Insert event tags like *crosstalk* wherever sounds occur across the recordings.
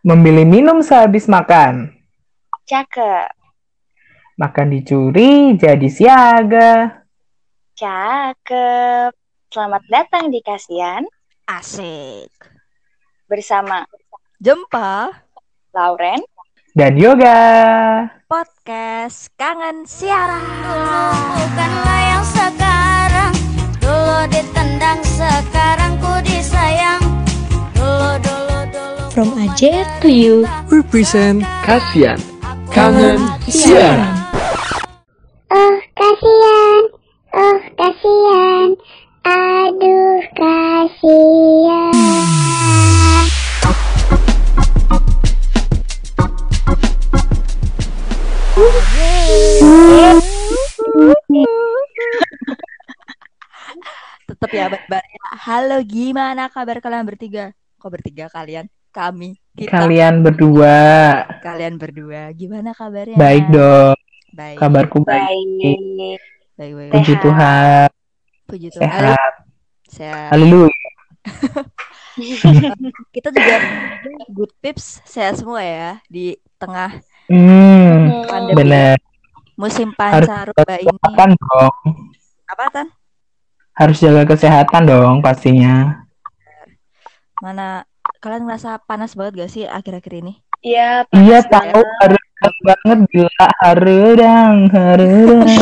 Memilih minum sehabis makan. Cakep. Makan dicuri jadi siaga. Cakep. Selamat datang di Kasian Asik. bersama Jumpa Lauren. Dan yoga. podcast Kangen Siaran. Bukanlah yang sekarang Dulu ditendang Sekarang ku Dulu dulu dulu From Aceh to you. represent Kasian. Kangen Siaran. Oh kasihan, oh kasihan, aduh kasihan. Tetap ya Bar. Halo, gimana kabar kalian bertiga? Kok bertiga kalian? Kami, kita, Kalian berdua. kalian berdua. Gimana kabarnya? Baik dong. Baik. Kabarku baik. Baik. Baik, baik. Puji Sehat. Tuhan. Puji Tuhan. Halo, Sehat. sehat. Haleluya. *laughs* Kita juga *laughs* good tips sehat semua ya di tengah Hmm, pandemi bener. musim pancaroba ini. kesehatan dong. Apa Tan? Harus jaga kesehatan dong pastinya. Mana kalian ngerasa panas banget gak sih akhir-akhir ini? Iya, Iya tahu harus banget gila harudang harudang. *laughs*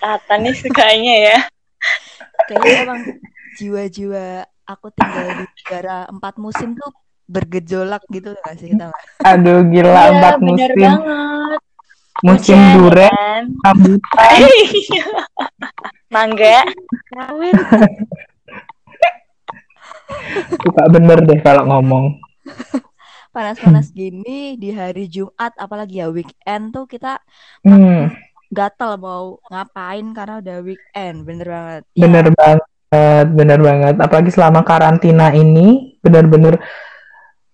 Tata nih sukanya ya. Kayaknya emang jiwa-jiwa aku tinggal di negara empat musim tuh bergejolak gitu gak sih kita? Aduh gila Iya, empat bener musim. banget. Musim Hujan, durian, kan? rambutan. *laughs* Mangga. *laughs* Suka bener deh kalau ngomong. Panas-panas gini di hari Jumat apalagi ya weekend tuh kita Hmm, gatal mau ngapain karena udah weekend bener banget. Ya, bener banget, bener banget. Apalagi selama karantina ini, bener-bener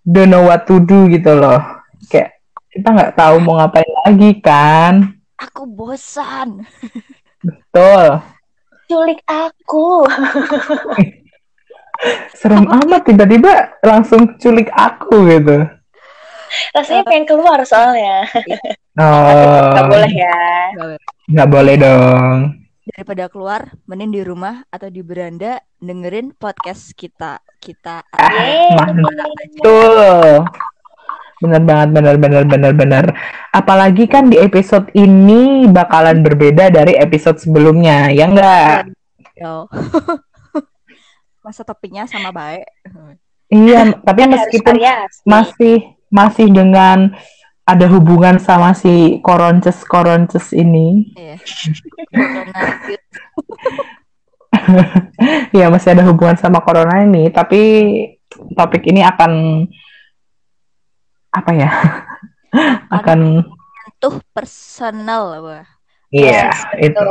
don't know what to do gitu loh. Kayak kita nggak tahu mau ngapain lagi kan. Aku bosan. Betul. Culik aku. *laughs* Serem amat tiba-tiba langsung culik aku gitu. Rasanya pengen keluar soalnya. Oh, Gak boleh ya. nggak boleh dong. Daripada keluar, mending di rumah atau di beranda dengerin podcast kita. Kita. Mantap. Betul. Bener banget, bener, bener, bener, bener. Apalagi kan di episode ini bakalan berbeda dari episode sebelumnya, ya enggak? *laughs* Masa topiknya sama baik. Iya, tapi Kan meskipun masih masih dengan ada hubungan sama si koronces koronces ini, Iya. *laughs* Ya masih ada hubungan sama corona ini, tapi topik ini akan apa ya? akan Tuh personal wah. iya itu Betul.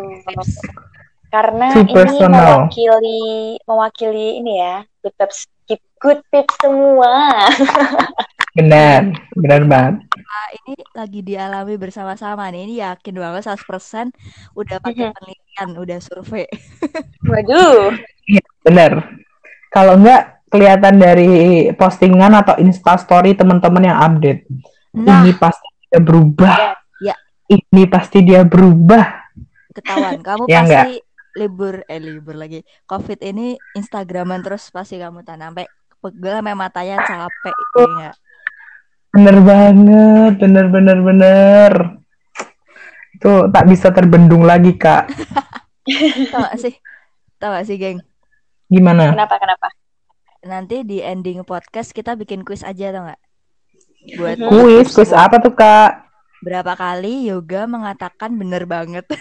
Karena Too ini personal. mewakili mewakili ini ya, good tips, keep good tips semua. *laughs* benar, benar banget. Nah, ini lagi dialami bersama-sama nih. Ini yakin banget 100% udah pakai Mhm. penelitian, udah survei. *laughs* Waduh. Bener. Kalau enggak kelihatan dari postingan atau instastory teman-teman yang update. Nah, Ini pasti dia berubah. Ya. Ini pasti dia berubah. ketahuan kamu Ya pasti libur eh libur lagi. Covid ini Instagraman terus pasti kamu tan sampai pegel sampai matanya capek ya? Bener banget, bener bener bener. Itu tak bisa terbendung lagi, Kak. *laughs* Tahu gak sih? Tahu gak sih, geng? Gimana? Kenapa kenapa? Nanti di ending podcast kita bikin quiz aja tau nggak? Buat Kuis, kuis apa tuh, Kak? berapa kali yoga mengatakan bener banget. *laughs*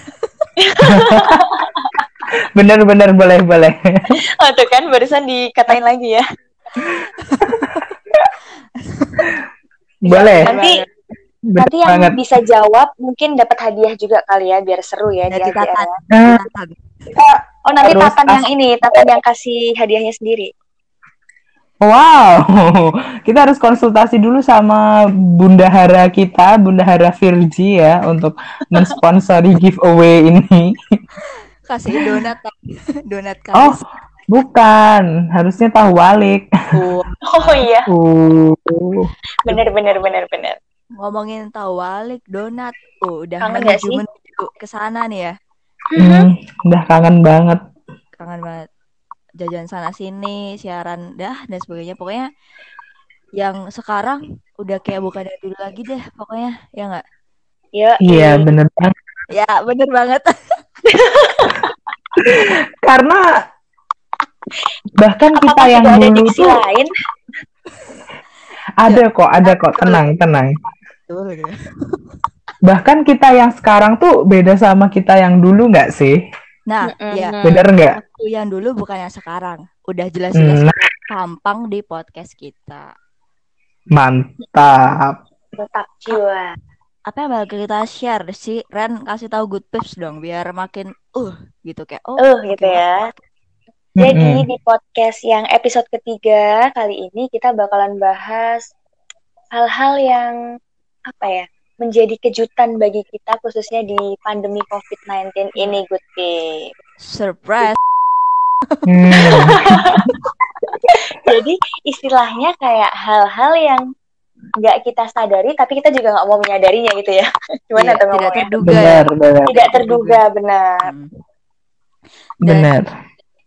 Bener bener boleh boleh. *laughs* Oh tuh kan barusan dikatain lagi ya. *laughs* boleh. Nanti Bener nanti yang banget. bisa jawab mungkin dapat hadiah juga kali ya biar seru ya di Dari LDR Tatan. ya. Nah, Tatan. Oh nanti Terus Tatan yang ini, Tatan yang kasih hadiahnya sendiri. Wow, *laughs* kita harus konsultasi dulu sama Bundahara kita, Bundahara Virgi ya, untuk mensponsori giveaway ini. Kasih donat, donat Oh, kalis. Bukan, harusnya tahu walik. Oh, Oh iya, *laughs* Uh, bener bener bener bener. ngomongin tahu walik donat. Oh, udah Kangen menuju sih? menuju ke sana nih ya. hmm, udah kangen banget. Kangen banget. Jajan sana sini, siaran dah dan sebagainya. Pokoknya yang sekarang udah kayak bukan dari dulu lagi deh pokoknya ya nggak Ya, Iya, bener banget. ya bener banget *laughs* *laughs* Karena bahkan kita Apakah yang tidak ada dulu diksi tuh lain? ada kok, ada kok, tenang, tenang. Betul, gitu. Bahkan kita yang sekarang tuh beda sama kita yang dulu nggak sih? nah Mm-mm. ya Bener nggak? waktu yang dulu bukan yang sekarang udah jelas-jelas tampang di podcast kita mantap. Mantap jiwa. Apa yang bakal kita share sih Ren kasih tahu good tips dong biar makin uh gitu kayak oh Uh, gitu ya. Jadi Mm-mm. di podcast yang episode ketiga kali ini kita bakalan bahas hal-hal yang apa ya menjadi kejutan bagi kita khususnya di pandemi COVID-19 ini, Good Tip. surprise Hmm, *laughs* Jadi istilahnya kayak hal-hal yang nggak kita sadari tapi kita juga nggak mau menyadarinya gitu ya. *laughs* Gimana Iya, tidak ngomongnya? terduga ya bener, bener, Tidak terduga benar. Hmm. bener.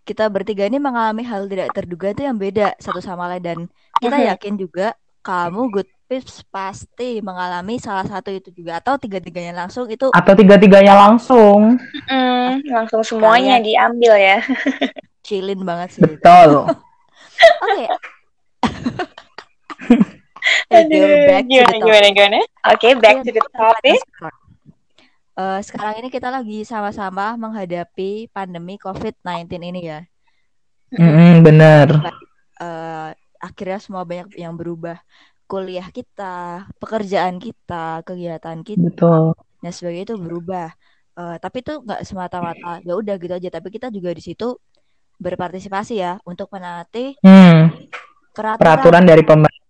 kita bertiga ini mengalami hal tidak terduga itu yang beda satu sama lain dan kita Mhm. yakin juga kamu good tips pasti mengalami salah satu itu juga atau tiga-tiganya langsung itu Atau tiga-tiganya langsung. Mm, langsung semuanya Kalian- diambil ya. chillin banget sih. Betul. *laughs* Oke. *laughs* Let's go back to the gimana, topic. gimana, gimana? Oke, back to the topic. sekarang. Eh, sekarang ini kita lagi sama-sama menghadapi pandemi COVID-19 ini ya. Mm-mm, bener. Eh, akhirnya semua banyak yang berubah. Kuliah kita, pekerjaan kita, kegiatan kita, Betul. dan sebagainya itu berubah. Eh, tapi itu nggak semata-mata ya udah gitu aja. Tapi kita juga di situ berpartisipasi ya untuk menaati Hmm, peraturan. peraturan dari pemerintah.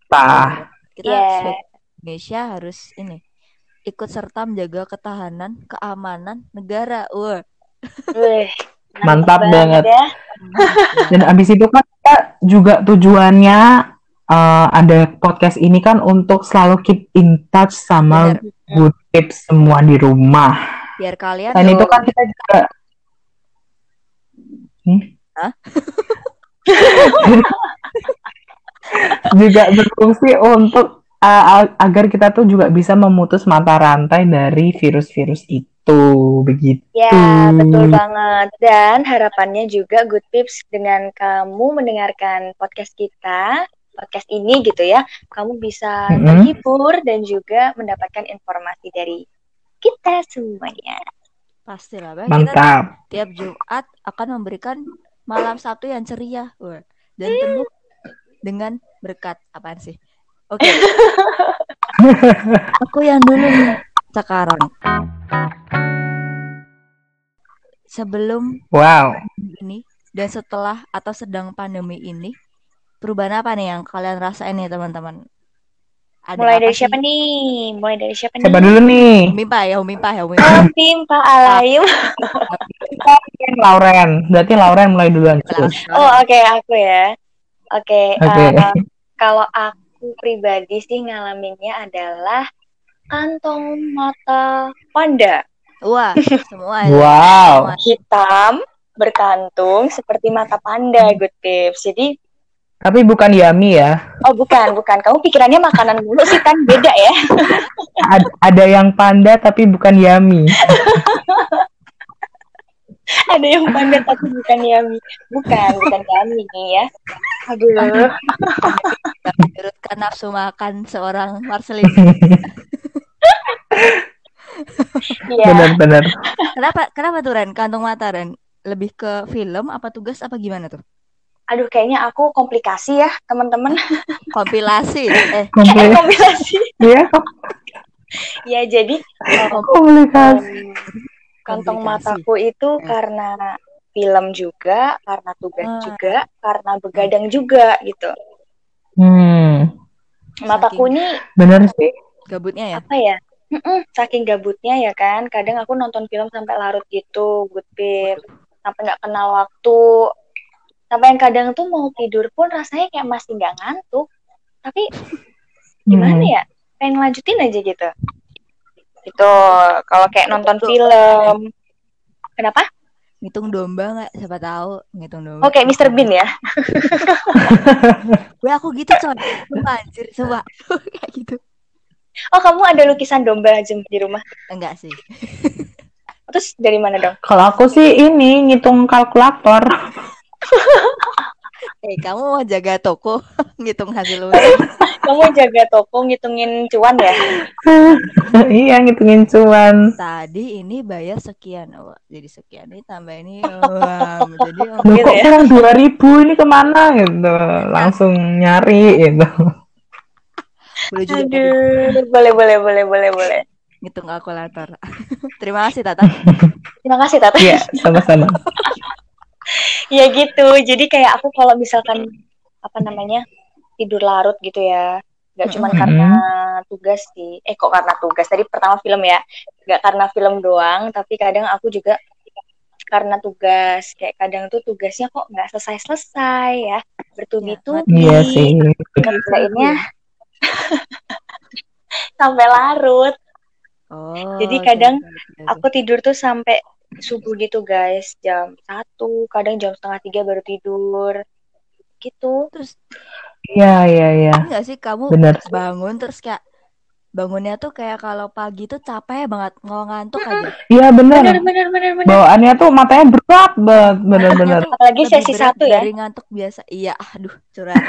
Kita Yeah. sebagai Indonesia harus ini ikut serta menjaga ketahanan, keamanan negara. Wah. Wih, Mantap banget. ya. Dan abis itu kan kita juga tujuannya eh, ada podcast ini kan untuk selalu keep in touch sama Bener. good tips semua di rumah. Biar kalian Dan itu kan kita juga Hmm? Hah? *laughs* *laughs* juga berfungsi untuk uh, agar kita tuh juga bisa memutus mata rantai dari virus-virus itu begitu. Ya, betul banget. Dan harapannya juga good tips dengan kamu mendengarkan podcast kita, podcast ini gitu ya, kamu bisa Mm-mm. terhibur dan juga mendapatkan informasi dari kita semuanya. pastilah Bang. Kita Mantap. tiap Jumat akan memberikan malam Sabtu yang ceria. Dan penuh dengan berkat apaan sih? Oke. Aku yang dulu nih, sekarang. Sebelum Wow. ini dan setelah atau sedang pandemi ini, perubahan apa nih yang kalian rasain nih teman-teman? Ada Mulai dari sih? siapa nih? Mulai dari siapa nih? Siapa dulu nih? Umimpa ya, Umimpa ya, Umimpa. Alvin, Pak Alayum. Lauren. Berarti Lauren mulai duluan. Oh, oke, aku ya. Oke, Oke. eh, kalau aku pribadi sih ngalaminnya adalah kantong mata panda. Wah, *laughs* semua ya. Wow. Semua. Hitam, berkantung, seperti mata panda, good tips. Jadi, Tapi bukan Yami ya. oh bukan, bukan. Kamu pikirannya makanan mulu sih kan, beda ya. Ad- ada yang panda tapi bukan Yami. *laughs* Ada yang panda tapi bukan yami. Bukan, bukan yami ya. Aduh. Menurutkan nafsu makan seorang Marcelin. Iya. Benar-benar. Kenapa kenapa tuh Ren? Kantung mata Ren? Lebih ke film apa tugas apa gimana tuh? Aduh, kayaknya aku komplikasi ya, teman-teman. Kompilasi. *laughs* Eh, Kompli- komplikasi. Iya, Ya, jadi eh, komplikasi. Kantong mataku itu Ya. karena film juga, karena tugas Ah. juga, karena begadang juga gitu. Hmm, Mataku ini bener sih. gabutnya ya? apa ya? Mm-mm, saking gabutnya ya kan, kadang aku nonton film sampai larut gitu, good tip, sampai nggak kenal waktu. sampai yang kadang tuh mau tidur pun rasanya kayak masih nggak ngantuk tapi gimana Hmm. ya pengen lanjutin aja gitu itu kalau kayak nonton film kenapa Ngitung domba nggak? Siapa tahu ngitung domba. oke Mr. Bean ya *laughs* Gue aku gitu coy. Sumpah anjir, sumpah. *laughs* Kayak gitu. oh kamu ada lukisan domba aja di rumah Enggak sih. *laughs* terus dari mana dong Kalau aku sih ini ngitung kalkulator. Eh, kamu mau jaga toko ngitung hasil lu. Kamu jaga toko ngitungin cuan ya *laughs* iya, ngitungin cuan. Tadi ini bayar sekian, oh, jadi sekian ini tambah ini, wah, jadi oh, Loh, Gitu kok ya. kurang 2000 ini ke mana gitu. Langsung nyari gitu. boleh juga aduh boleh boleh boleh boleh boleh ngitung kalkulator. *laughs* Terima kasih Tata. terima kasih Tata Iya, sama-sama. *laughs* ya gitu jadi kayak aku kalau misalkan apa namanya tidur larut gitu ya. Nggak cuma Mm-mm. karena tugas sih. Eh kok karena tugas? Tadi pertama film ya. Nggak karena film doang tapi kadang aku juga karena tugas. Kayak kadang tuh tugasnya kok nggak selesai selesai ya. Bertubi-tubi. Iya sih. ngerjainnya *laughs* sampai larut. Oh. Jadi kadang aku tidur tuh sampai subuh gitu guys. Jam satu kadang jam setengah tiga baru tidur. Gitu. Terus Iya, iya, iya. ini nggak sih kamu Bener. bangun terus kayak bangunnya tuh kayak kalau pagi tuh capek banget mau ngantuk aja. Iya, bener. bener bener bener Bawaannya tuh matanya berat banget, bener-bener. Tuh apalagi lebih sesi berat satu ya dari ngantuk biasa. Iya, aduh curhat.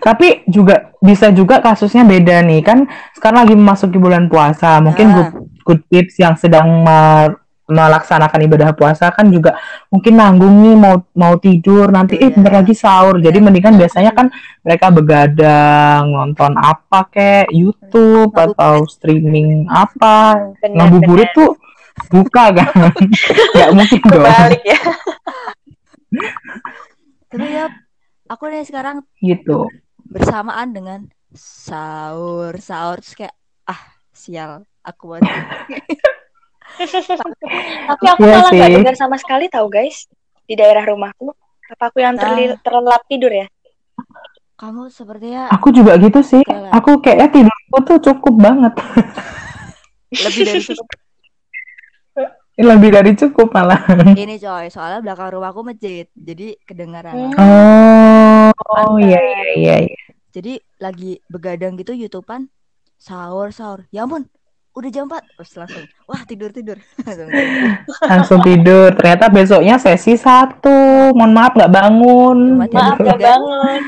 Tapi juga bisa juga kasusnya beda nih kan sekarang lagi memasuki bulan puasa. Mungkin Ah. good, good tips yang sedang me- melaksanakan ibadah puasa kan juga mungkin nanggung nih mau mau tidur nanti eh Iya. bentar lagi sahur. Jadi Iya. mendingan biasanya kan mereka begadang nonton apa kek YouTube Ngabuburit. atau streaming apa. Ngabuburit bener tuh buka kan. *laughs* Nggak mungkin dong. ya *laughs* Tapi ya aku nih sekarang Gitu. bersamaan dengan sahur, sahur terus kayak ah sial aku buat *laughs* *laughs* tapi aku Iya malah nggak dengar sama sekali tahu guys di daerah rumahku apa aku yang terli- Ah. terlelap tidur ya kamu sepertinya Aku juga gitu sih. Aku kayaknya tidurku tuh cukup banget. *laughs* lebih dari cukup. *laughs* Lebih dari cukup malah. Ini coy, soalnya belakang rumahku masjid, jadi kedengaran. Hmm. Oh, oh iya iya iya. iya. Jadi lagi begadang gitu YouTubean sahur sahur. Ya ampun, udah jam 4. Terus langsung *laughs* wah tidur-tidur. *laughs* Langsung tidur. Langsung tidur. Ternyata besoknya sesi satu. Mohon maaf nggak bangun. Cuma tidur maaf tiga. gak bangun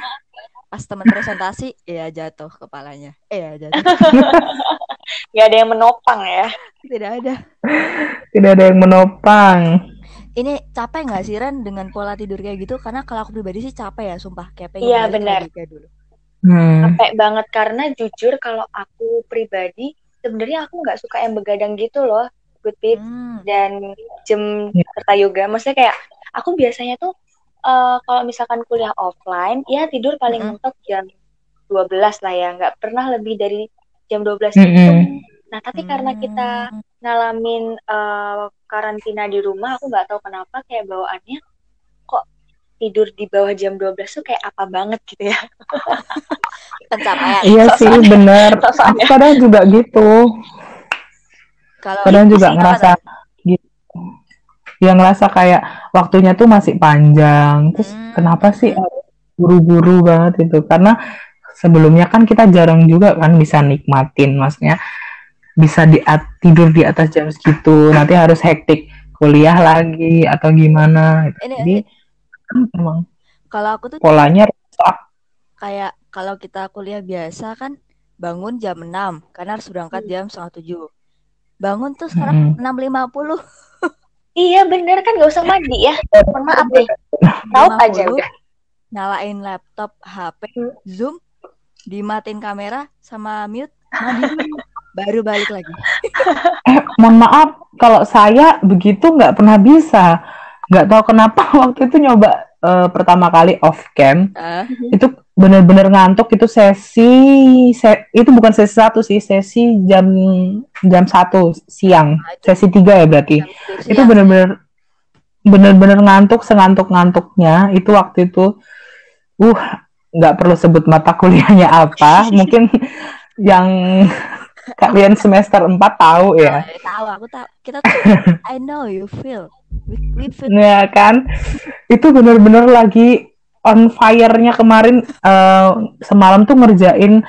Pas teman presentasi, ya jatuh kepalanya. Eh ya jatuh. *laughs* nggak ada yang menopang ya Tidak ada. Tidak ada yang menopang. Ini capek nggak sih Ren dengan pola tidur kayak gitu? Karena kalau aku pribadi sih capek ya, sumpah. Kayak pengen Iya, benar. kayak dulu. Hmm. capek banget karena jujur kalau aku pribadi sebenarnya aku nggak suka yang begadang gitu loh good tips Hmm. dan jam serta yoga maksudnya kayak aku biasanya tuh eh, kalau misalkan kuliah offline ya tidur paling Mm-mm. mentok jam 12 lah ya nggak pernah lebih dari jam 12 itu Mm-mm. nah tapi karena kita Hmm. ngalamin eh, karantina di rumah aku nggak tahu kenapa kayak bawaannya tidur di bawah jam 12 tuh kayak apa banget gitu ya *laughs* pencapaian. Iya sih bener. Aku kadang juga gitu. Kalau Kadang juga ngerasa gitu. Ya ngerasa kayak waktunya tuh masih panjang. Terus Hmm. kenapa sih buru-buru banget itu? Karena sebelumnya kan kita jarang juga kan bisa nikmatin. Maksudnya bisa di tidur di atas jam segitu. Nanti harus hektik kuliah lagi atau gimana. gitu. Ini, Jadi ini emang kalau aku tuh polanya rusak. kayak kalau kita kuliah biasa kan bangun jam 6 karena harus berangkat Hmm. jam setengah 7. Bangun tuh sekarang Mm-mm. 6.50. iya bener kan nggak usah mandi ya mohon maaf deh tahu aja 50, udah Nyalain laptop, HP, Hmm. Zoom, dimatiin kamera sama mute, mandi baru balik lagi. Eh, mohon maaf, kalau saya begitu nggak pernah bisa. Nggak tahu kenapa *laughs* waktu itu nyoba eh, pertama kali off cam, Ah, itu bener-bener ngantuk itu sesi, se- itu bukan sesi satu sih, sesi jam jam satu siang, itu sesi tiga ya berarti. Itu siang. bener-bener bener-bener ngantuk sengantuk-ngantuknya itu waktu itu uh nggak perlu sebut mata kuliahnya apa. *laughs* Mungkin yang kalian semester 4 tahu ya? Eh, tahu. Aku tahu kita tuh *laughs* I know you feel. We, we feel. Ya kan? Itu bener-bener lagi on fire-nya kemarin eh, semalam tuh ngerjain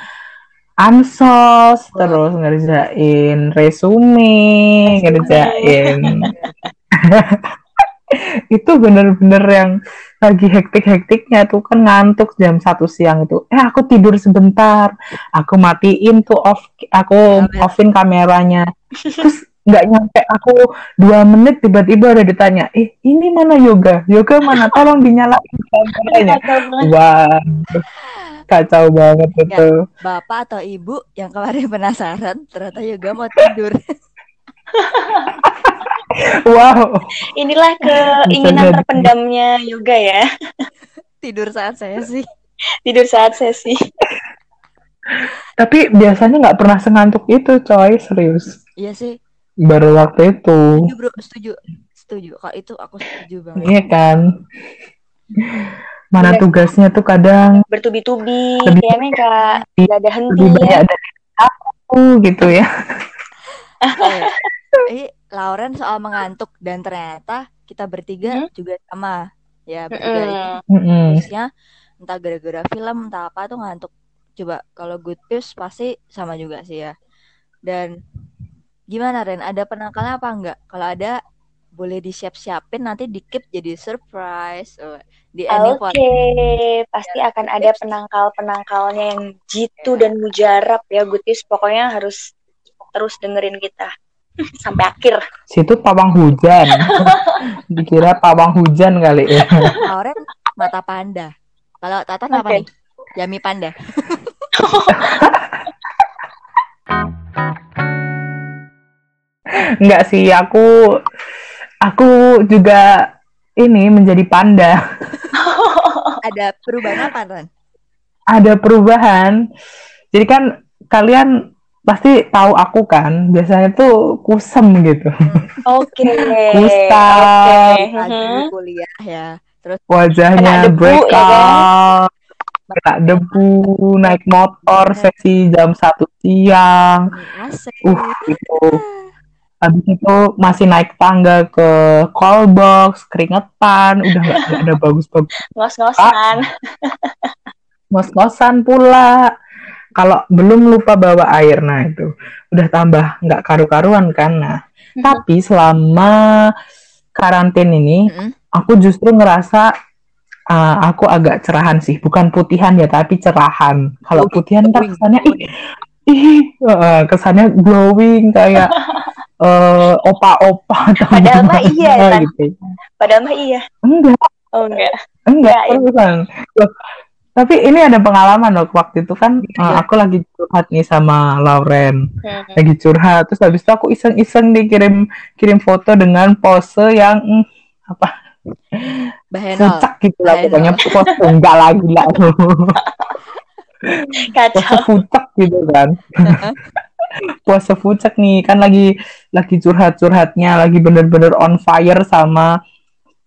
ansos terus ngerjain resume. ngerjain *laughs* *laughs* itu bener-bener yang lagi hektik-hektiknya tuh kan ngantuk jam satu siang itu. Eh aku tidur sebentar aku matiin tuh off aku Kamera. offin kameranya. Terus nggak nyampe aku dua menit tiba-tiba ada ditanya eh ini mana yoga? Yoga mana? Tolong dinyalain kameranya. *laughs* Wah kacau banget Ya. itu. bapak atau ibu yang kemarin penasaran ternyata juga mau tidur *laughs* wow Inilah keinginan terpendamnya yoga ya. tidur saat saya sih Tidur saat sesi. tapi biasanya nggak pernah sengantuk itu coy serius iya sih baru waktu itu setuju bro setuju setuju kalau itu aku setuju banget Iya kan. Mana Bener. tugasnya tuh kadang Bertubi-tubi, Lebih- kayaknya kak gak ada henti lebih ya. banyak dari aku gitu ya. *laughs* Eh, eh, Lauren soal mengantuk dan ternyata kita bertiga Hmm? juga sama ya bertiga. Mm-mm. Terusnya entah gara-gara film entah apa tuh ngantuk coba kalau good news pasti sama juga sih ya dan gimana Ren ada penangkalnya apa enggak kalau ada boleh disiap-siapin nanti di keep jadi surprise Oh, di Oke, podcast pasti akan ada penangkal-penangkalnya yang jitu dan mujarab ya Gutis. Pokoknya harus terus dengerin kita sampai akhir. Situ pawang hujan. *laughs* Dikira pawang hujan kali ya. Lauren mata panda kalau Tatan apa Oke. nih Yami panda *laughs* Enggak sih, aku aku juga ini menjadi panda. *laughs* ada perubahan apa Ren? Ada perubahan. Jadi kan kalian pasti tahu aku kan, biasanya tuh kusem gitu. Oke. *laughs* Kusam. Oke. lagi Mhm. kuliah ya terus wajahnya debu, break ya kan? kena debu, naik motor sesi jam satu siang, asik uh itu, habis itu masih naik tangga ke call box, keringetan, udah nggak nggak ada *laughs* bagus-bagus, Ngos-ngosan. ngos-ngosan pula. Kalau belum lupa bawa air, nah itu udah tambah nggak karu-karuan kan, nah. Tapi selama karantin ini, Mm-mm. aku justru ngerasa uh, aku agak cerahan sih, bukan putihan ya, tapi cerahan. Kalau Glowing, putihan glowing, kesannya ih, ih, uh, kesannya glowing kayak uh, *laughs* opa-opa Padahal mah iya, gitu. Padahal mah iya. Enggak, Oh enggak. enggak, Enggak, ya. Tapi ini ada pengalaman loh waktu itu kan uh, Iya. aku lagi curhat nih sama Lauren, Mhm. lagi curhat terus habis itu aku iseng-iseng dikirim kirim foto dengan pose yang mm, apa? Bahenol. Gitu lah pokoknya pose enggak lagi lah. Pose Kacau. puncak gitu kan. Pose puncak nih kan lagi lagi curhat-curhatnya lagi bener-bener on fire sama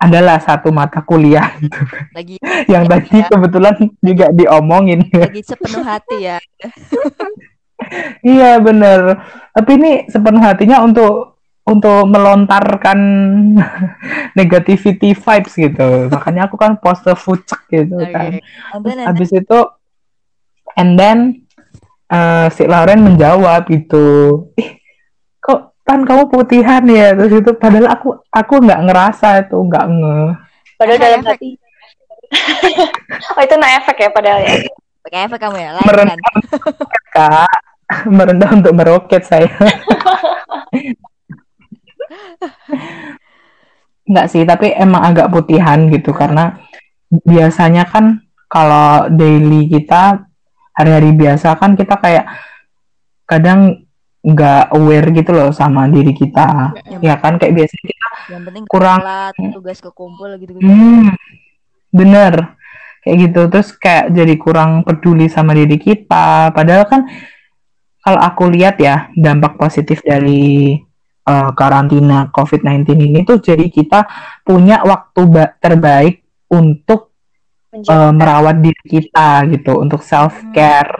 adalah satu mata kuliah gitu lagi yang tadi ya, kebetulan juga diomongin. Lagi sepenuh hati ya. *laughs* Iya bener. Tapi ini sepenuh hatinya untuk untuk melontarkan *laughs* negativity vibes gitu. Makanya aku kan pose puncak gitu oke. kan. And Terus habis itu and then eh, si Lauren menjawab gitu. Ih kan kamu putihan ya terus itu padahal aku aku nggak ngerasa itu nggak nge Padahal Efek, dalam efek. hati. oh itu no efek ya padahal ya. pakai efek kamu ya lain merendah kan kak *laughs* merendah untuk meroket saya *laughs* nggak sih tapi emang agak putihan gitu karena biasanya kan kalau daily kita hari-hari biasa kan kita kayak kadang nggak aware gitu loh sama diri kita. Ya kan kayak biasanya kita yang penting kurang- telat tugas kekumpul gitu gitu hmm, bener. Kayak gitu terus kayak jadi kurang peduli sama diri kita. Padahal kan kalau aku lihat ya dampak positif dari eh, karantina COVID-19 ini tuh jadi kita punya waktu ba- terbaik untuk Menjaga. eh, merawat diri kita gitu untuk self care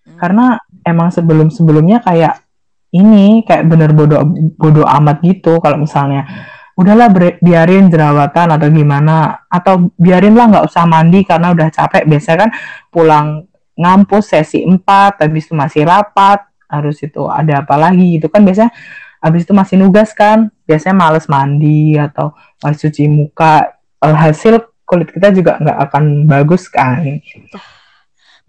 Hmm. karena emang sebelum sebelumnya kayak ini kayak bener bodoh bodoh amat gitu. Kalau misalnya udahlah biarin jerawatan atau gimana atau biarinlah nggak usah mandi karena udah capek. Biasanya kan pulang ngampus sesi 4 habis itu masih rapat harus itu ada apa lagi gitu kan. Biasanya habis itu masih nugas kan. Biasanya males mandi atau males cuci muka. Hasil kulit kita juga nggak akan bagus kan.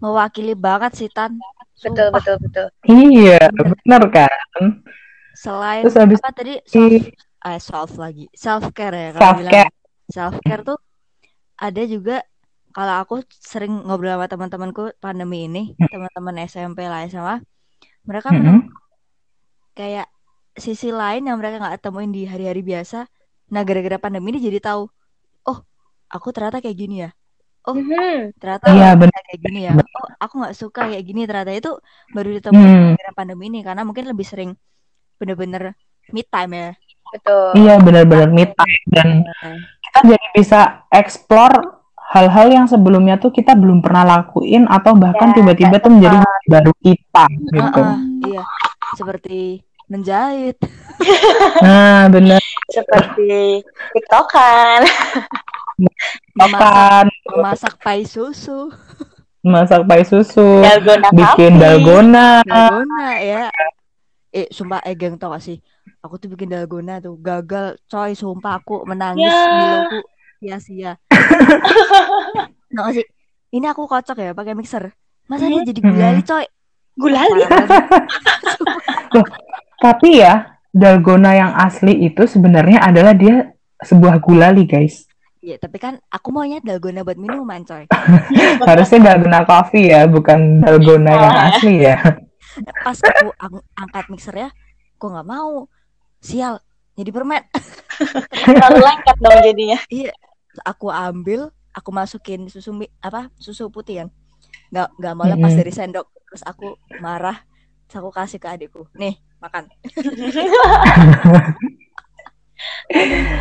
Mewakili banget sih Tan. Betul Sumpah. betul betul. iya Bener. bener kan Selain Terus habis apa tadi self eh, self lagi self care ya kalau Self bilang care. self care tuh ada juga kalau aku sering ngobrol sama teman-temanku pandemi ini Hmm. teman-teman SMP lah SMA mereka Mm-mm. menemukan kayak sisi lain yang mereka nggak temuin di hari-hari biasa nah gara-gara pandemi ini jadi tahu oh aku ternyata kayak gini ya oh Mhm. ternyata Iya, aku bener. kayak gini ya oh aku nggak suka kayak gini ternyata itu baru ditemuin Hmm. pandemi ini karena mungkin lebih sering bener-bener me time ya Betul. Iya benar-benar me time dan Eh, kita jadi bisa explore hal-hal yang sebelumnya tuh kita belum pernah lakuin atau bahkan Ya, tiba-tiba tuh menjadi baru kita gitu. ah, iya seperti menjahit Nah benar *laughs* Seperti tiktokan. *laughs* memasak kan memasak pai susu. Masak pai susu, Dalgona bikin coffee. dalgona. dalgona ya. Eh sumpah eh geng tau gak sih? Aku tuh bikin dalgona tuh gagal coy sumpah aku menangis Ya. miloku sia-sia *laughs* Tau gak sih? Ini aku kocok ya pakai mixer. Masa dia jadi gulali coy? Gulali. *laughs* Tapi ya dalgona yang asli itu sebenarnya adalah dia sebuah gulali guys. Iya, tapi kan aku maunya dalgona buat minuman, coy. *laughs* Harusnya dalgona coffee ya, bukan dalgona yang asli ya. *laughs* Pas aku ang- angkat mixer ya, kok nggak mau. Sial, jadi permen. *laughs* Terlalu lengket dong jadinya. Iya, aku ambil, aku masukin susu mi- apa? Susu putih kan. Nggak nggak mau lepas Mm-mm. dari sendok. Terus aku marah, terus aku kasih ke adikku. Nih, makan.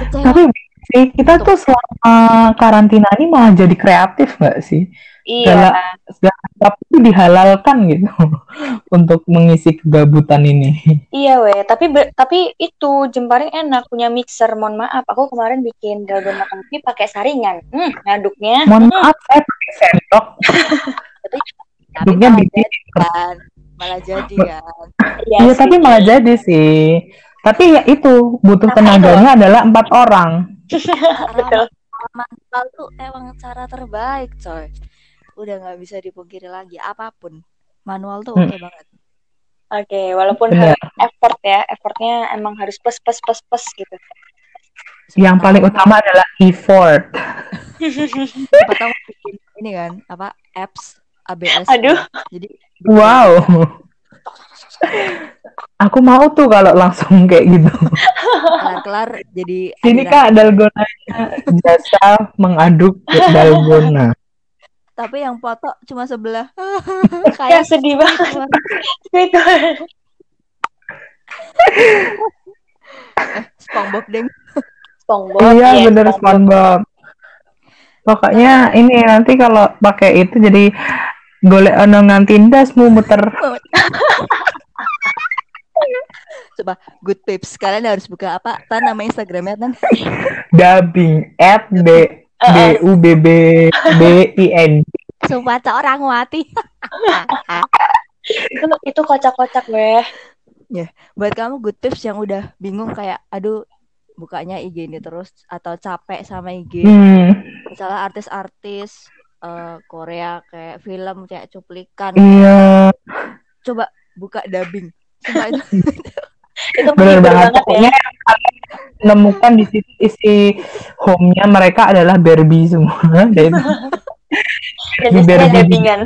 Tapi sih kita tuh selama karantina ini malah jadi kreatif nggak sih? Iya. Segala itu dihalalkan gitu *laughs* untuk mengisi kegabutan ini. Iya weh, tapi ber- tapi itu Jemparing enak punya mixer. Mohon maaf, aku kemarin bikin dalgona coffee pakai saringan. Hmm, ngaduknya. Mohon maaf saya pakai sendok. tapi *laughs* tapi bikin. jadi kan. Malah jadi kan. Iya *laughs* tapi malah jadi sih. Tapi ya itu butuh tenaganya adalah empat orang. Betul. manual tuh emang cara terbaik coy udah nggak bisa dipungkiri lagi apa pun manual tuh Hmm. oke banget Oke, walaupun Benar. harus effort ya, effortnya emang harus plus plus plus plus gitu. Yang paling utama adalah effort. *laughs* siapa tahu bikin ini kan apa apps ABS Aduh. jadi Wow. Aku mau tuh kalau langsung *laughs* kayak gitu. kelar-kelar jadi Ini aliran. kak dalgonanya jasa mengaduk dalgona. tapi yang foto cuma sebelah *laughs* Kayak sedih banget itu. SpongeBob deng SpongeBob. iya iya, bener SpongeBob. Pokoknya ini nanti kalau pakai itu jadi golek onongan tindasmu muter. *laughs* coba good pips kalian harus buka apa? Tan nama instagramnya tan? *laughs* Dubbing. At b b u b b b i n. sumpah cak orang mati. *laughs* Itu itu kocak-kocak weh. buat kamu good tips yang udah bingung kayak aduh bukanya IG ini terus atau capek sama IG Hmm, misalnya artis-artis eh, Korea kayak film kayak cuplikan. Iya. Coba buka dubbing. Sumpah *laughs* itu Itu menghibur banget. ya. Pokoknya kalian menemukan di situ isi home-nya mereka adalah Barbie semua. *laughs* Dan Barbie. dubbingan.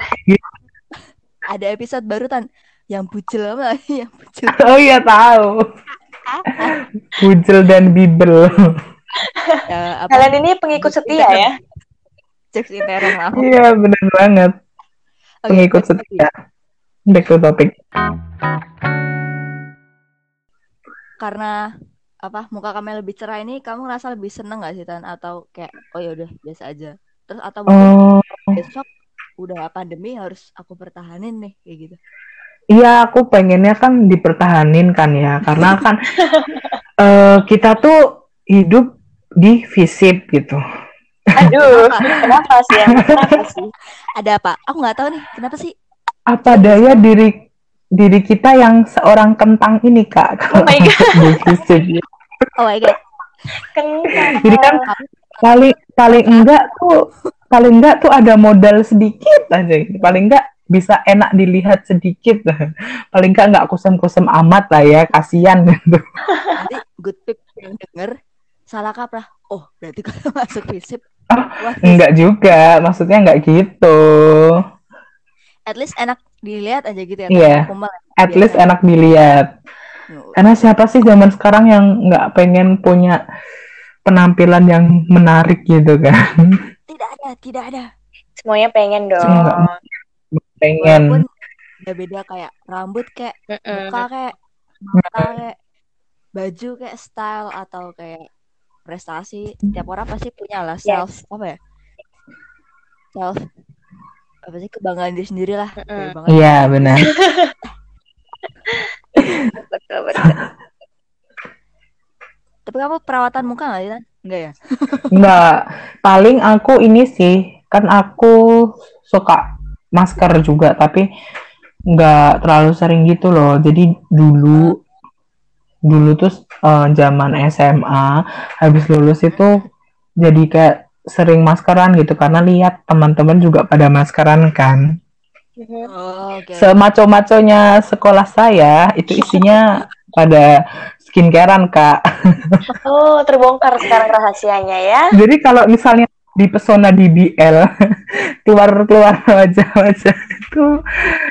ada episode baru tan yang bucil apa *laughs* yang bucil *laughs* oh iya tahu. Bujel dan Bibel. ya, apa Kalian ini pengikut setia ya. Jokes intern lah Iya bener banget. Oke, Pengikut setia. Back to topic. Karena apa muka kamu lebih cerah ini kamu ngerasa lebih seneng gak sih Tan atau kayak oh ya udah biasa aja terus atau mungkin Oh, besok udah pandemi harus aku pertahanin nih kayak gitu iya aku pengennya kan dipertahanin kan ya, karena *laughs* kan eh, kita tuh hidup di visip gitu. Aduh, Kenapa? sih? Kenapa sih? ada apa aku nggak tahu nih kenapa sih Apa daya diri diri kita yang seorang kentang ini kak? Oh my God. *laughs* oh my god Kentang. Jadi kan paling paling enggak tuh paling enggak tuh ada modal sedikit aja gitu. paling enggak bisa enak dilihat sedikit *laughs* paling enggak enggak kusem-kusem amat lah ya kasihan gitu nanti good pip yang denger salah kaprah oh berarti kalau *laughs* masuk visip Ah, wah enggak juga maksudnya enggak gitu at least enak dilihat aja gitu ya Iya. Aku mah at least enak dilihat. Karena siapa sih zaman sekarang yang enggak pengen punya penampilan yang menarik gitu kan? Tidak ada tidak ada. Semuanya pengen dong. Enggak. pengen. Walaupun beda-beda kayak rambut kayak muka kayak mata kayak baju kayak style atau kayak prestasi. Tiap orang pasti punya lah self apa ya? Self apa sih kebanggaan diri sendiri lah iya benar Betul, betul. tapi kamu perawatan muka nggak sih Tan? enggak ya Enggak, paling aku ini sih, kan aku suka masker juga, tapi nggak terlalu sering gitu loh. Jadi dulu, dulu tuh eh, zaman SMA, habis lulus itu jadi kayak sering maskeran gitu, karena lihat teman-teman juga pada maskeran kan. Mhm. oh, oke Semaco-maconya sekolah saya, itu isinya pada skincarean, Kak. *laughs* Oh, terbongkar sekarang rahasianya ya. Jadi kalau misalnya di pesona DBL *laughs* keluar keluar wajah-wajah itu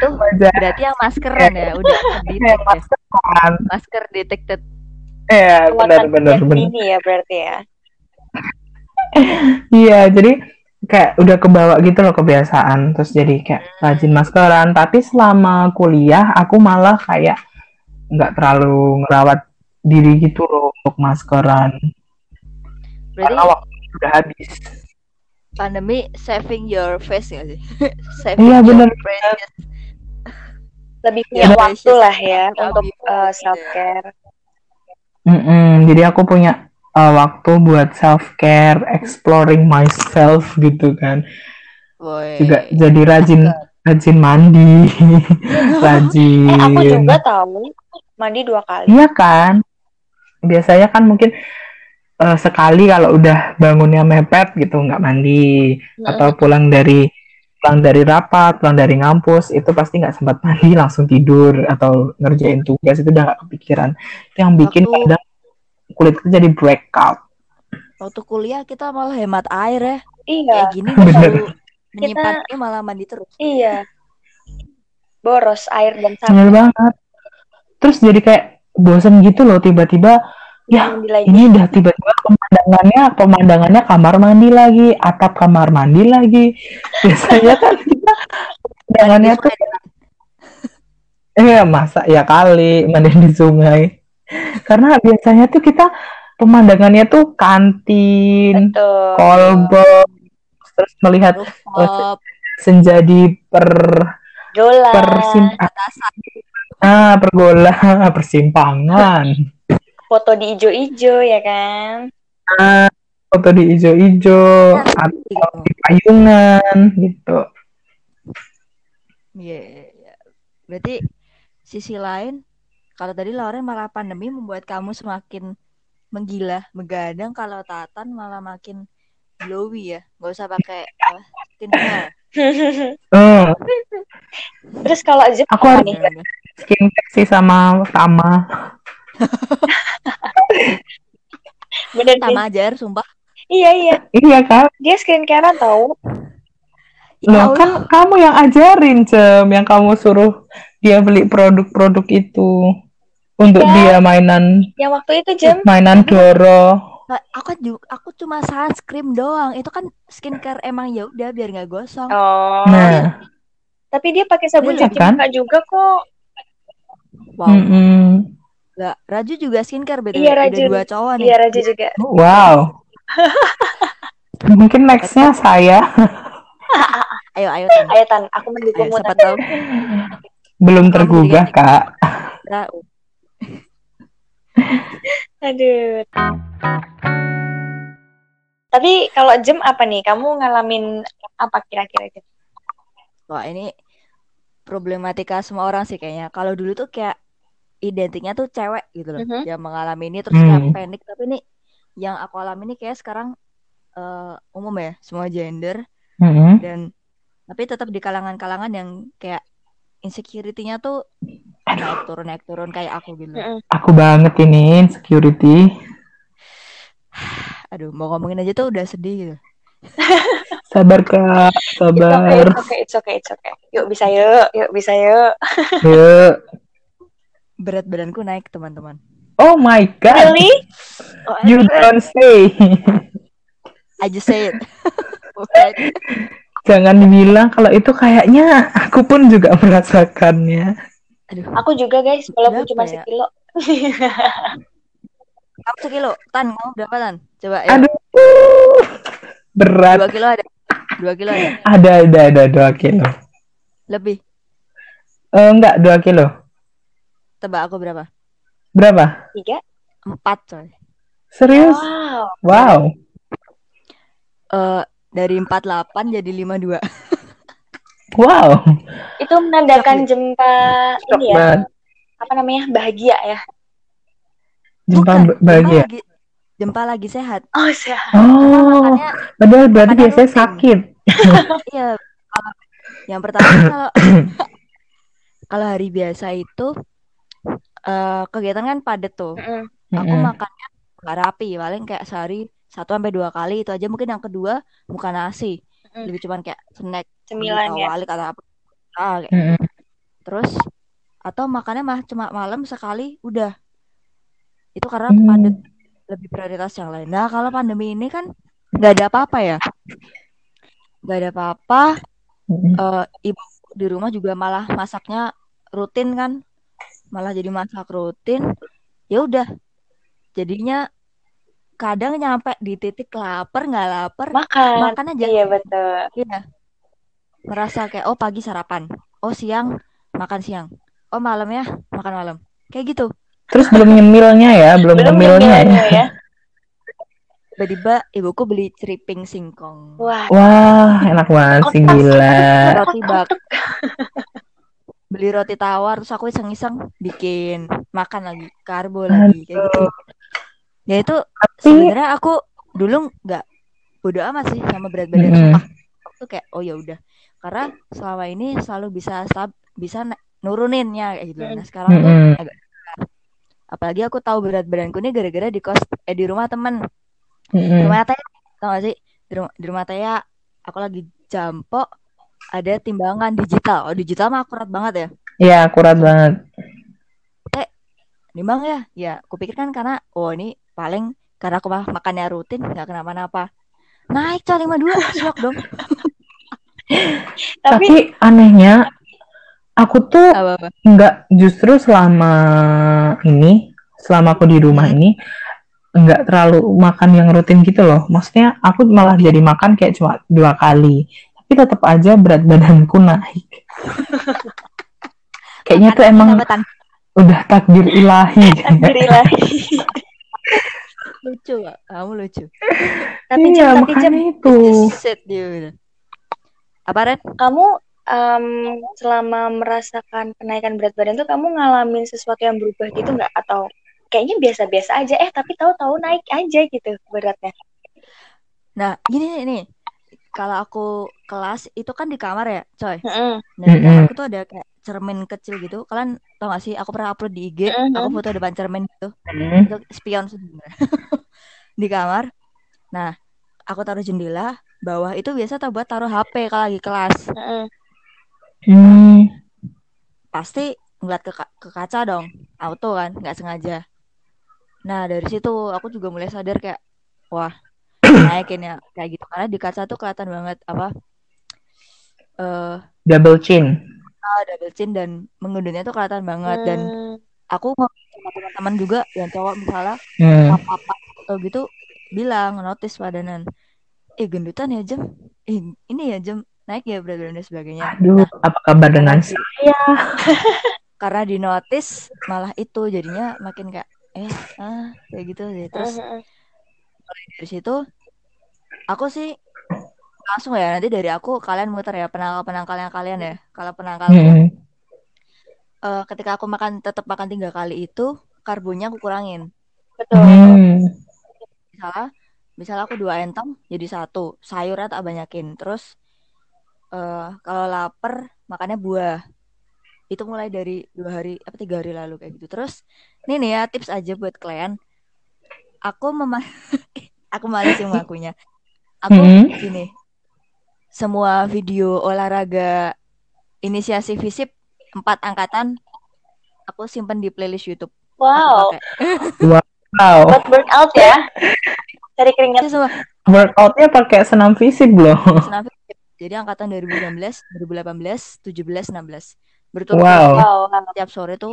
Tuh, wajah berarti yang maskeran ya udah *laughs* ya maskeran. masker detected Iya, benar benar benar. Ini ya berarti ya. Iya, jadi kayak udah kebawa gitu loh kebiasaan. Terus jadi kayak rajin maskeran. Tapi selama kuliah aku malah kayak nggak terlalu ngerawat diri gitu loh untuk maskeran. berarti Karena waktu udah habis. pandemi saving your face ya sih *laughs* saving Iya, your bener. precious Lebih punya Iya, waktu lah ya untuk before, self care. Mm-mm, jadi aku punya uh, waktu buat self care, exploring myself gitu kan. Boy. Juga jadi rajin rajin mandi, *laughs* rajin. Eh, aku juga tahu mandi dua kali. Iya kan? Biasanya kan mungkin uh, sekali kalau udah bangunnya mepet gitu nggak mandi atau pulang dari pulang dari rapat, pulang dari ngampus itu pasti nggak sempat mandi langsung tidur atau ngerjain tugas itu udah nggak kepikiran. Itu yang bikin Waktu- kadang kulit itu jadi breakout. waktu kuliah kita malah hemat air ya Iya, kayak gini Bener. selalu menyimpannya malah mandi terus iya. Boros air dan sabun. banget. Terus jadi kayak bosen gitu loh tiba-tiba ya ini udah tiba-tiba pemandangannya pemandangannya kamar mandi lagi, atap kamar mandi lagi. *laughs* Biasanya kan kita pemandangannya tuh eh *laughs* masa ya kali mandi di sungai. Karena biasanya tuh kita pemandangannya tuh kantin, Betul. kolbok, terus melihat rooftop senja di per Jola. persimpangan ah pergola *laughs* persimpangan Foto di ijo-ijo ya kan. ah, foto di ijo-ijo atau di payungan gitu Iya, iya, iya. Berarti sisi lain, kalau tadi Lauren malah pandemi membuat kamu semakin menggila, begadang. Kalau Tatan malah makin glowy ya, nggak usah pakai apa, skincare. oh, *laughs* Terus kalau Zip Aku harus- nih? Skincare sih sama Tama Bener. Sama aja, sumpah. Iya iya. iya kan Dia skincarean tahu. Ya loh kan kamu yang ajarin cem yang kamu suruh dia beli produk-produk itu untuk Iya. dia mainan Yang waktu itu Jem. mainan Doro aku juga, aku cuma sunscreen doang. Itu kan skincare emang ya udah biar nggak gosong. Oh. nah Tapi dia pakai sabun Iya cuci kan? muka juga kok. Wow. mm-mm. Enggak, Raju juga skincare betul. Iya, Raju. dua cowok nih. Iya Raja juga. Wow. Mungkin nextnya saya *laughs* Ayo, ayo, Tan. Ayo Tan, aku mendukungmu siapa Tan. tahu. belum tergugah kak. Ra- Aduh. Tapi kalau Jem apa nih? Kamu ngalamin apa kira-kira Jem? Wah, ini problematika semua orang sih kayaknya. Kalau dulu tuh kayak identiknya tuh cewek gitu loh, Mhm. yang mengalami ini terus kayak Hmm. panik. Tapi ini yang aku alami ini kayak sekarang eh, umum ya, semua gender Mm-mm. dan tapi tetap di kalangan-kalangan yang kayak insecurity-nya tuh naik turun naik turun kayak aku gitu. Aku banget ini insecurity. *sighs* Aduh, mau ngomongin aja tuh udah sedih gitu. *laughs* Sabar kak, It's okay, sabar. it's okay, it's okay, it's okay. Yuk bisa yuk, yuk bisa yuk. *laughs* Yuk. Berat badanku naik, teman-teman. Oh my god, Really? Oh, you don't say. I just say it. *laughs* Jangan dibilang kalau itu kayaknya aku pun juga merasakannya. Aduh, Aku juga guys, walaupun cuma ya? sekilo. kamu sekilo. Tan, kamu berapa, Tan? Coba ya. Aduh, berat. Dua kilo ada. Dua kilo ada. Ada, ada, ada dua kilo. Lebih. Eh, enggak, dua kilo. Tebak aku berapa? Berapa? Tiga? Empat, coy. Serius? Wow. Wow. Eh dari 48 jadi 52. *laughs* Wow. Itu menandakan jempa ini ya, Banget. apa namanya? Bahagia ya. Jempa Bukan, ba- bahagia. Jempa lagi, jempa lagi sehat. Oh, sehat. Oh, Makanya padahal berarti biasanya rutin. sakit. *laughs* iya yang pertama kalau *coughs* kalau hari biasa itu eh kegiatan kan padat tuh. Mm-mm. Aku Mm-mm. makannya nggak rapi, paling kayak sehari satu sampai dua kali itu aja. Mungkin yang kedua bukan nasi, Mm. lebih cuman kayak snack, Cemilan ya. walik atau apa. Ah, kayak Mm-mm. Terus atau makannya mah cuma malam sekali udah. Itu karena Hmm. padat lebih prioritas yang lain. Nah, kalau pandemi ini kan nggak ada apa-apa ya. Nggak ada apa-apa. Mm-mm. Eh, ibu di rumah juga malah masaknya rutin kan. Malah jadi masak rutin. Ya udah. Jadinya kadang nyampe di titik lapar nggak lapar Makan. makan aja. Iya betul. Iya. Merasa kayak oh pagi sarapan, oh siang makan siang, oh malam ya makan malam. Kayak gitu. Terus belum nyemilnya ya, belum, Belum nyemilnya ya. nyemilnya ya. Tiba-tiba ibuku beli ceriping singkong, Wah, Wah, enak banget sih gila. roti bak, beli roti tawar, terus aku iseng-iseng bikin makan lagi, karbo lagi, kayak gitu. Ya itu sebenarnya aku dulu nggak bodo amat sih sama berat badan Mm-mm. sumpah. Aku kayak oh ya udah, karena selama ini selalu bisa stab, bisa nuruninnya kayak gitu. Nah sekarang tuh agak apalagi aku tahu berat badanku ini gara-gara di kos eh di rumah temen. Di Mm-mm. rumah Taya tau gak sih? Di rumah, di rumah Taya aku lagi jampo ada timbangan digital. Oh digital mah akurat banget ya? Iya, akurat banget. nimbang ya? Ya aku pikir kan karena oh ini paling karena aku mah makannya rutin nggak kenapa-napa. Naik coy 52 shock dong *laughs* tapi Tapi anehnya, aku tuh nggak justru selama ini, selama aku di rumah Hmm. ini, nggak terlalu makan yang rutin gitu loh. Maksudnya aku malah jadi makan kayak cuma dua kali. Tapi tetap aja berat badanku naik. *laughs* Kayaknya tuh emang udah takdir ilahi. *laughs* alhamdulillah. lucu gak? kamu lucu tapi iya, Jem, tapi makanya itu. Apa Ren? kamu em, selama merasakan kenaikan berat badan tuh kamu ngalamin sesuatu yang berubah gitu nggak atau kayaknya biasa-biasa aja eh tapi tahu-tahu naik aja gitu beratnya Nah, gini nih, nih. Kalau aku kelas itu kan di kamar ya, coy. Mm-mm. Nah, di ada kayak cermin kecil gitu. Kalian tau gak sih? Aku pernah upload di IG. Mm-mm. Aku foto depan cermin gitu. Hmm. Itu spion sebenarnya. *laughs* di kamar. Nah, aku taruh jendela. Bawah itu biasa tau buat taruh HP kalau lagi kelas. Hmm. Pasti ngeliat ke, ke kaca dong. Auto kan, nggak sengaja. Nah, dari situ aku juga mulai sadar kayak, wah, naikin ya kayak gitu. Karena di kaca tuh kelihatan banget apa eh Double chin. ah, double chin dan mengendutnya tuh kelihatan banget dan Hmm. aku ngobrol sama teman-teman juga yang cowok misalnya Hmm. apa-apa atau gitu bilang notice padanan eh gendutan ya jam eh ini ya jam naik ya berat badan dan sebagainya Aduh, apa kabar dengan saya? *laughs* karena di notice malah itu jadinya makin kayak eh ah kayak gitu deh terus Mhm. dari situ aku sih langsung ya nanti dari aku kalian muter ya penangkal penangkalnya kalian ya kalau penangkalku Hmm. eh, ketika aku makan tetap makan tiga kali itu karbonya aku kurangin Betul. Hmm. misalnya misalnya aku dua entong jadi satu. Sayurnya tak banyakin. Terus eh kalau lapar makannya buah. Itu mulai dari dua hari apa tiga hari lalu kayak gitu. Terus ini nih ya tips aja buat kalian. Aku mema *laughs* aku malas sih mengakunya aku Hmm. gini semua video olahraga inisiasi fisip empat angkatan aku simpen di playlist YouTube. Aku Wow, pakai. *laughs* Wow. buat workout ya. *laughs* Cari keringat. semua Workoutnya pakai senam fisik loh. senam fisip. jadi angkatan 2019 2018 17 16 berturut Wow. Tiap sore tuh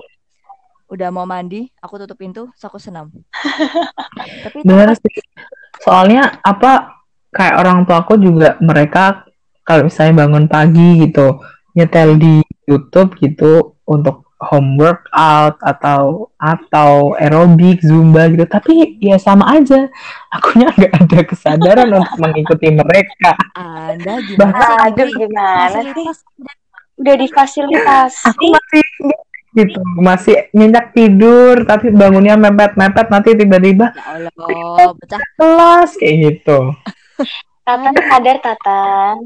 udah mau mandi aku tutup pintu aku senam *laughs* tapi itu Bener pas- sih. Soalnya apa kayak orang tua aku juga mereka kalau misalnya bangun pagi gitu nyetel di YouTube gitu untuk home workout atau atau aerobik zumba gitu. Tapi ya sama aja. Akunya *laughs* nggak ada kesadaran *laughs* untuk mengikuti mereka. Anda gimana Aduh, Dwi? gimana Udah difasilitasi. aku masih gitu. Masih nyenyak tidur tapi bangunnya mepet-mepet. Nanti tiba-tiba ya Allah pecah. kelas kayak gitu. *laughs* Tatan sadar Tatan.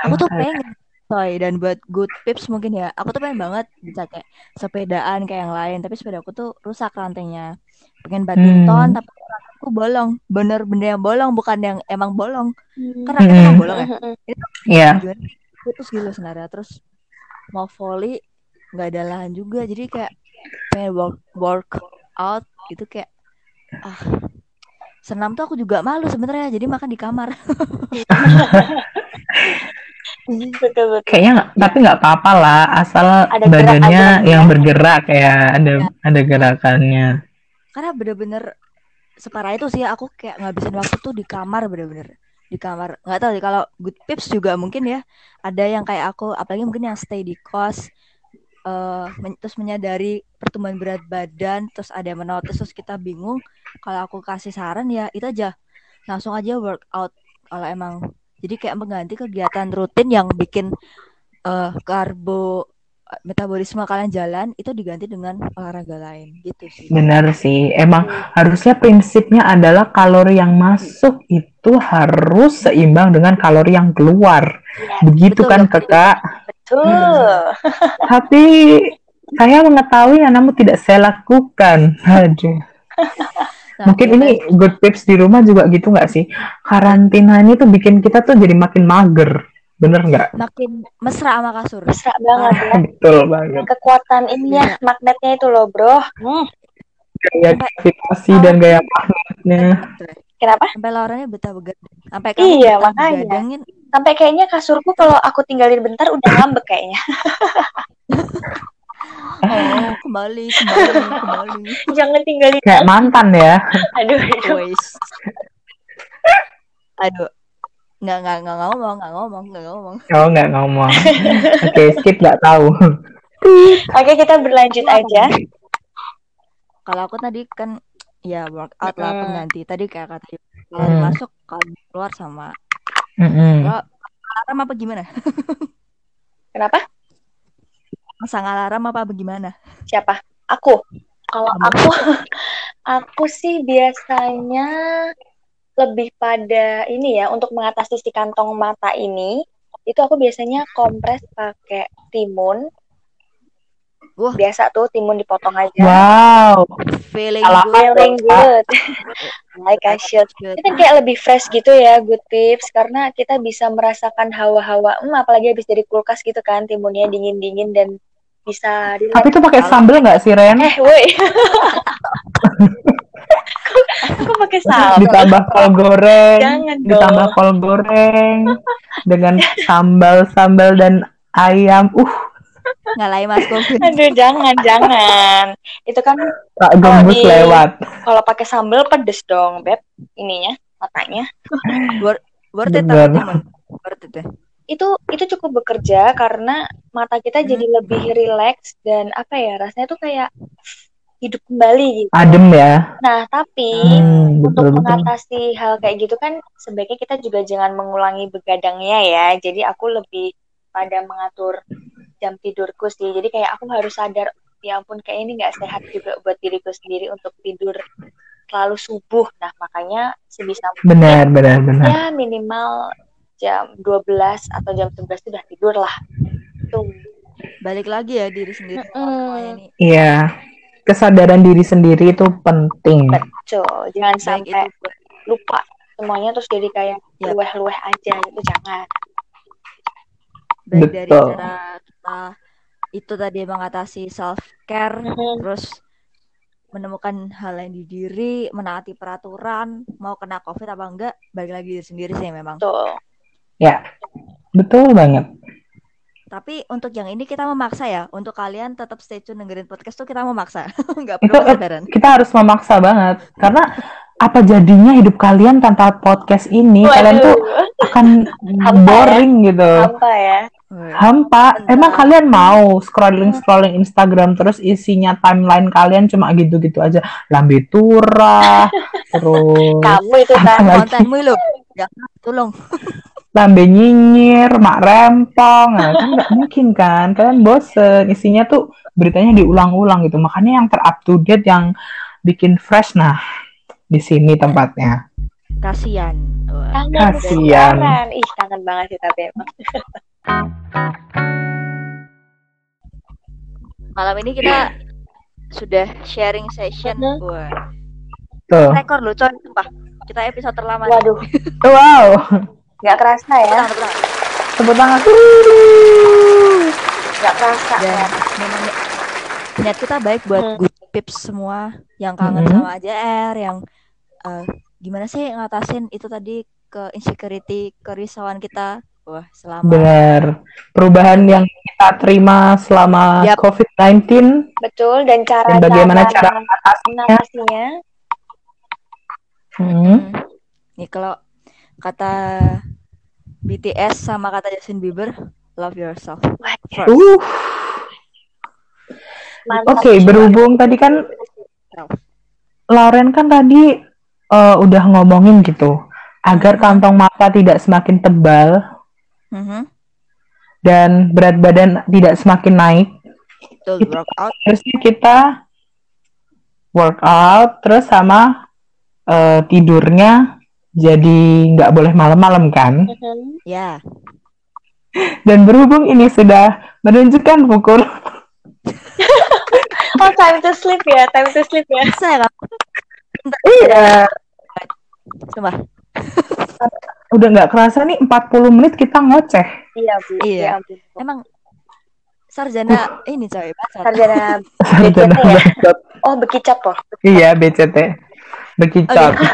aku tuh pengen coy dan buat good tips mungkin ya. Aku tuh pengen banget bisa kayak sepedaan kayak yang lain tapi sepeda aku tuh rusak rantainya. Pengen badminton Hmm. tapi aku bolong. Bener-bener yang bolong bukan yang emang bolong. Karena Hmm. kita emang bolong ya? Ya tujuan putus gitu sebenarnya. Terus mau volley nggak ada lahan juga. Jadi kayak pengen work work out gitu kayak ah senam tuh aku juga malu sebenarnya. Jadi makan di kamar *laughs* *laughs* Betul betul. kayaknya nggak tapi nggak apa-apa lah asal Ada gerak badannya aja. yang bergerak ya ada ada gerakannya karena bener-bener separah itu sih aku kayak ngabisin waktu tuh di kamar bener-bener di kamar nggak tahu sih kalau good tips juga mungkin ya ada yang kayak aku apalagi mungkin yang stay di kos eh men- terus menyadari pertumbuhan berat badan terus ada yang menotis terus kita bingung kalau aku kasih saran ya itu aja langsung aja workout kalau emang jadi kayak mengganti kegiatan rutin yang bikin eh karbo eh, metabolisme kalian jalan itu diganti dengan olahraga lain. Gitu sih. Benar sih. Emang harusnya prinsipnya adalah kalori yang masuk itu harus seimbang dengan kalori yang keluar. Begitu Betul, kan betul. kakak? Betul. tapi saya mengetahui yang namun tidak saya lakukan *laughs* aduh Nah, mungkin ini good tips di rumah juga gitu nggak sih karantina ini tuh bikin kita tuh jadi makin mager bener nggak makin mesra sama kasur. Mesra banget *laughs* ya. betul banget Kekuatan ini ya, magnetnya itu loh, Bro. Hmm. gaya gravitasi dan gaya magnetnya Kenapa? Sampai Lauranya betah begadang. Sampai kamu Iya, betah makanya. begadangin. Sampai kayaknya kasurku kalau aku tinggalin bentar udah ngambek kayaknya. *laughs* Oh, kembali, kembali, kembali. Jangan tinggalin kayak mantan ya Aduh, aduh. Wais. Aduh. Nggak, nggak, nggak ngomong, nggak ngomong, nggak ngomong. oh nggak ngomong oke skip nggak tahu Oke, kita berlanjut aja. Kalau aku tadi kan ya workout lah pengganti. Tadi kayak kata kalau Hmm. masuk, kalau keluar sama. Mm-mm. Kalau alarm apa gimana? *laughs* Kenapa? Masang alarm apa bagaimana? Siapa? Aku. Kalau aku, *laughs* aku sih biasanya lebih pada ini ya untuk mengatasi si kantong mata ini. Itu aku biasanya kompres pakai timun. Wah. Biasa tuh timun dipotong aja. wow Feeling Salah. good. Feeling good. *laughs* like I should. good. Itu kan kayak lebih fresh gitu ya, good tips. Karena kita bisa merasakan hawa-hawa, hmm, apalagi habis dari kulkas gitu kan, timunnya dingin-dingin dan bisa di tapi itu pakai sambel nggak sih Ren Eh, woi. *laughs* Kok pakai sambal? ditambah kol goreng Jangan dong. ditambah kol goreng dengan *laughs* sambal sambal dan ayam uh ngalahin Mas Covid. Aduh, jangan, jangan. Itu kan Kak gembus di- lewat. kalau pakai sambal pedes dong, Beb. Ininya, matanya. Worth it. Worth it ya. Itu itu cukup bekerja karena mata kita Hmm. jadi lebih rileks dan apa ya, rasanya tuh kayak hidup kembali gitu. Adem ya. Nah, tapi Hmm, untuk betul betul. mengatasi hal kayak gitu kan sebaiknya kita juga jangan mengulangi begadangnya ya. Jadi aku lebih pada mengatur jam tidurku sih. Jadi kayak aku harus sadar, ya ampun kayak ini nggak sehat juga buat diriku sendiri untuk tidur terlalu subuh. Nah, makanya sebisa mungkin Benar, benar, benar. ya minimal jam 12 atau jam 11 sudah tidur lah. Tuh. Balik lagi ya diri sendiri semuanya ini. Iya. Kesadaran diri sendiri itu penting. Betul. Jangan Baik sampai itu lupa semuanya terus jadi kayak Yap. luweh-luweh aja gitu. Jangan. baik dari Betul. cara kita itu tadi mengatasi self care Mhm. terus menemukan hal lain di diri menaati peraturan mau kena covid apa enggak balik lagi diri sendiri sih memang Betul. Ya. Betul banget. tapi untuk yang ini kita memaksa ya untuk kalian tetap stay tune dengerin podcast tuh kita memaksa *laughs* nggak perlu kesadaran kita harus memaksa banget karena apa jadinya hidup kalian tanpa podcast ini? Kalian tuh akan *laughs* Hampa ya? boring gitu. Apa ya? Hampa. Emang kalian mau scrolling scrolling Instagram terus isinya timeline kalian cuma gitu-gitu aja, lambe turah, *laughs* terus Kamu itu kan. Kontenmu lo ya tolong lambe nyinyir, mak rempong, nah, kan nggak mungkin kan? Kalian bosen, isinya tuh beritanya diulang-ulang gitu. Makanya yang ter up to date, yang bikin fresh, nah di sini tempatnya. Kasian. siaran. Ih, kangen banget sih tapi emang. *laughs* malam ini kita sudah sharing session. Wah. Tuh, rekor loh coy sumpah kita episode terlama nih. Waduh, *laughs* wow, nggak kerasa ya. Tepuk tangan. Nggak kerasa dan ya. memang niat kita baik buat Hmm. good tips semua yang kangen Mhm. sama AJR yang eh, gimana sih ngatasin itu tadi ke insecurity kerisauan kita wah selama Benar. Perubahan yang kita terima selama Yap. COVID-19 Betul, dan cara dan bagaimana cara mengatasinya. mengatasinya. Hmm. Hmm. nih kalau kata BTS sama kata Justin Bieber love yourself first Uh. Oke, berhubung tadi kan Lauren kan tadi eh, udah ngomongin gitu, agar Mhm. kantong mata tidak semakin tebal Mhm. dan berat badan tidak semakin naik, Betul, Itu- workout harusnya kita workout terus sama eh, tidurnya jadi nggak boleh malam-malam kan? Mhm. ya Dan berhubung ini sudah menunjukkan pukul *laughs* Oh, time to sleep ya, time to sleep ya. bisa ya kamu iya Sumpah. Udah nggak kerasa nih 40 menit kita ngoceh. Iya, Bu. Iya. Ya ampun. emang sarjana ini coy bacot Sarjana *laughs* Sarjana BCT ya? bacot. Oh, bekicap loh. Iya BCT. Bekicot. *laughs*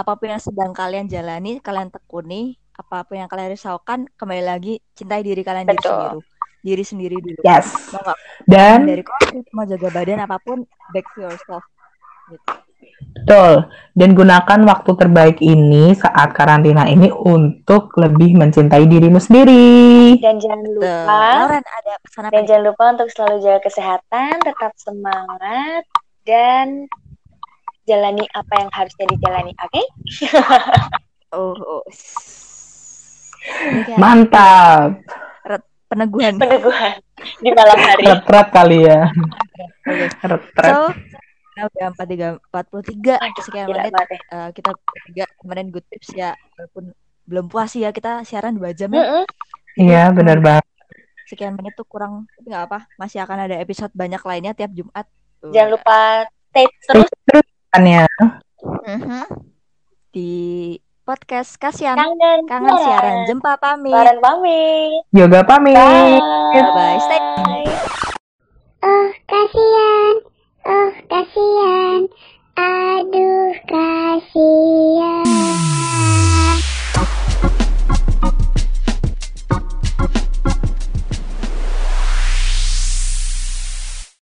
apa pun yang sedang kalian jalani, kalian tekuni, apa pun yang kalian risaukan, kembali lagi cintai diri kalian diri Betul. sendiri. Diri sendiri dulu. Yes. Mau Dan dari covid, mau jaga badan apa pun, back to yourself. Gitu. Betul. Dan gunakan waktu terbaik ini saat karantina ini untuk lebih mencintai dirimu sendiri. Dan jangan lupa Lauren ada pesan apa? dan jangan lupa untuk selalu jaga kesehatan, tetap semangat dan jalani apa yang harusnya dijalani, oke? *laughs* Oh, oh. Ini kayak Mantap. peneguhan. Peneguhan di malam hari. Retret kali ya. Oke. Retret. So, kita udah 43, 43 Aduh, sekian gila menit. banget ya. Eh, kita bertiga kemarin good tips ya, walaupun belum puas sih ya kita siaran 2 jam ya. Iya benar banget. sekian menit tuh kurang tapi nggak apa masih akan ada episode banyak lainnya tiap Jumat Tuh. Jangan lupa stay terus Terus kan ya. Mhm. di podcast kasihan kangen, kangen siaran jempa pamit Siaran pamit. Yoga pamit. Bye. bye stay Oh kasihan, Oh kasihan, aduh kasihan.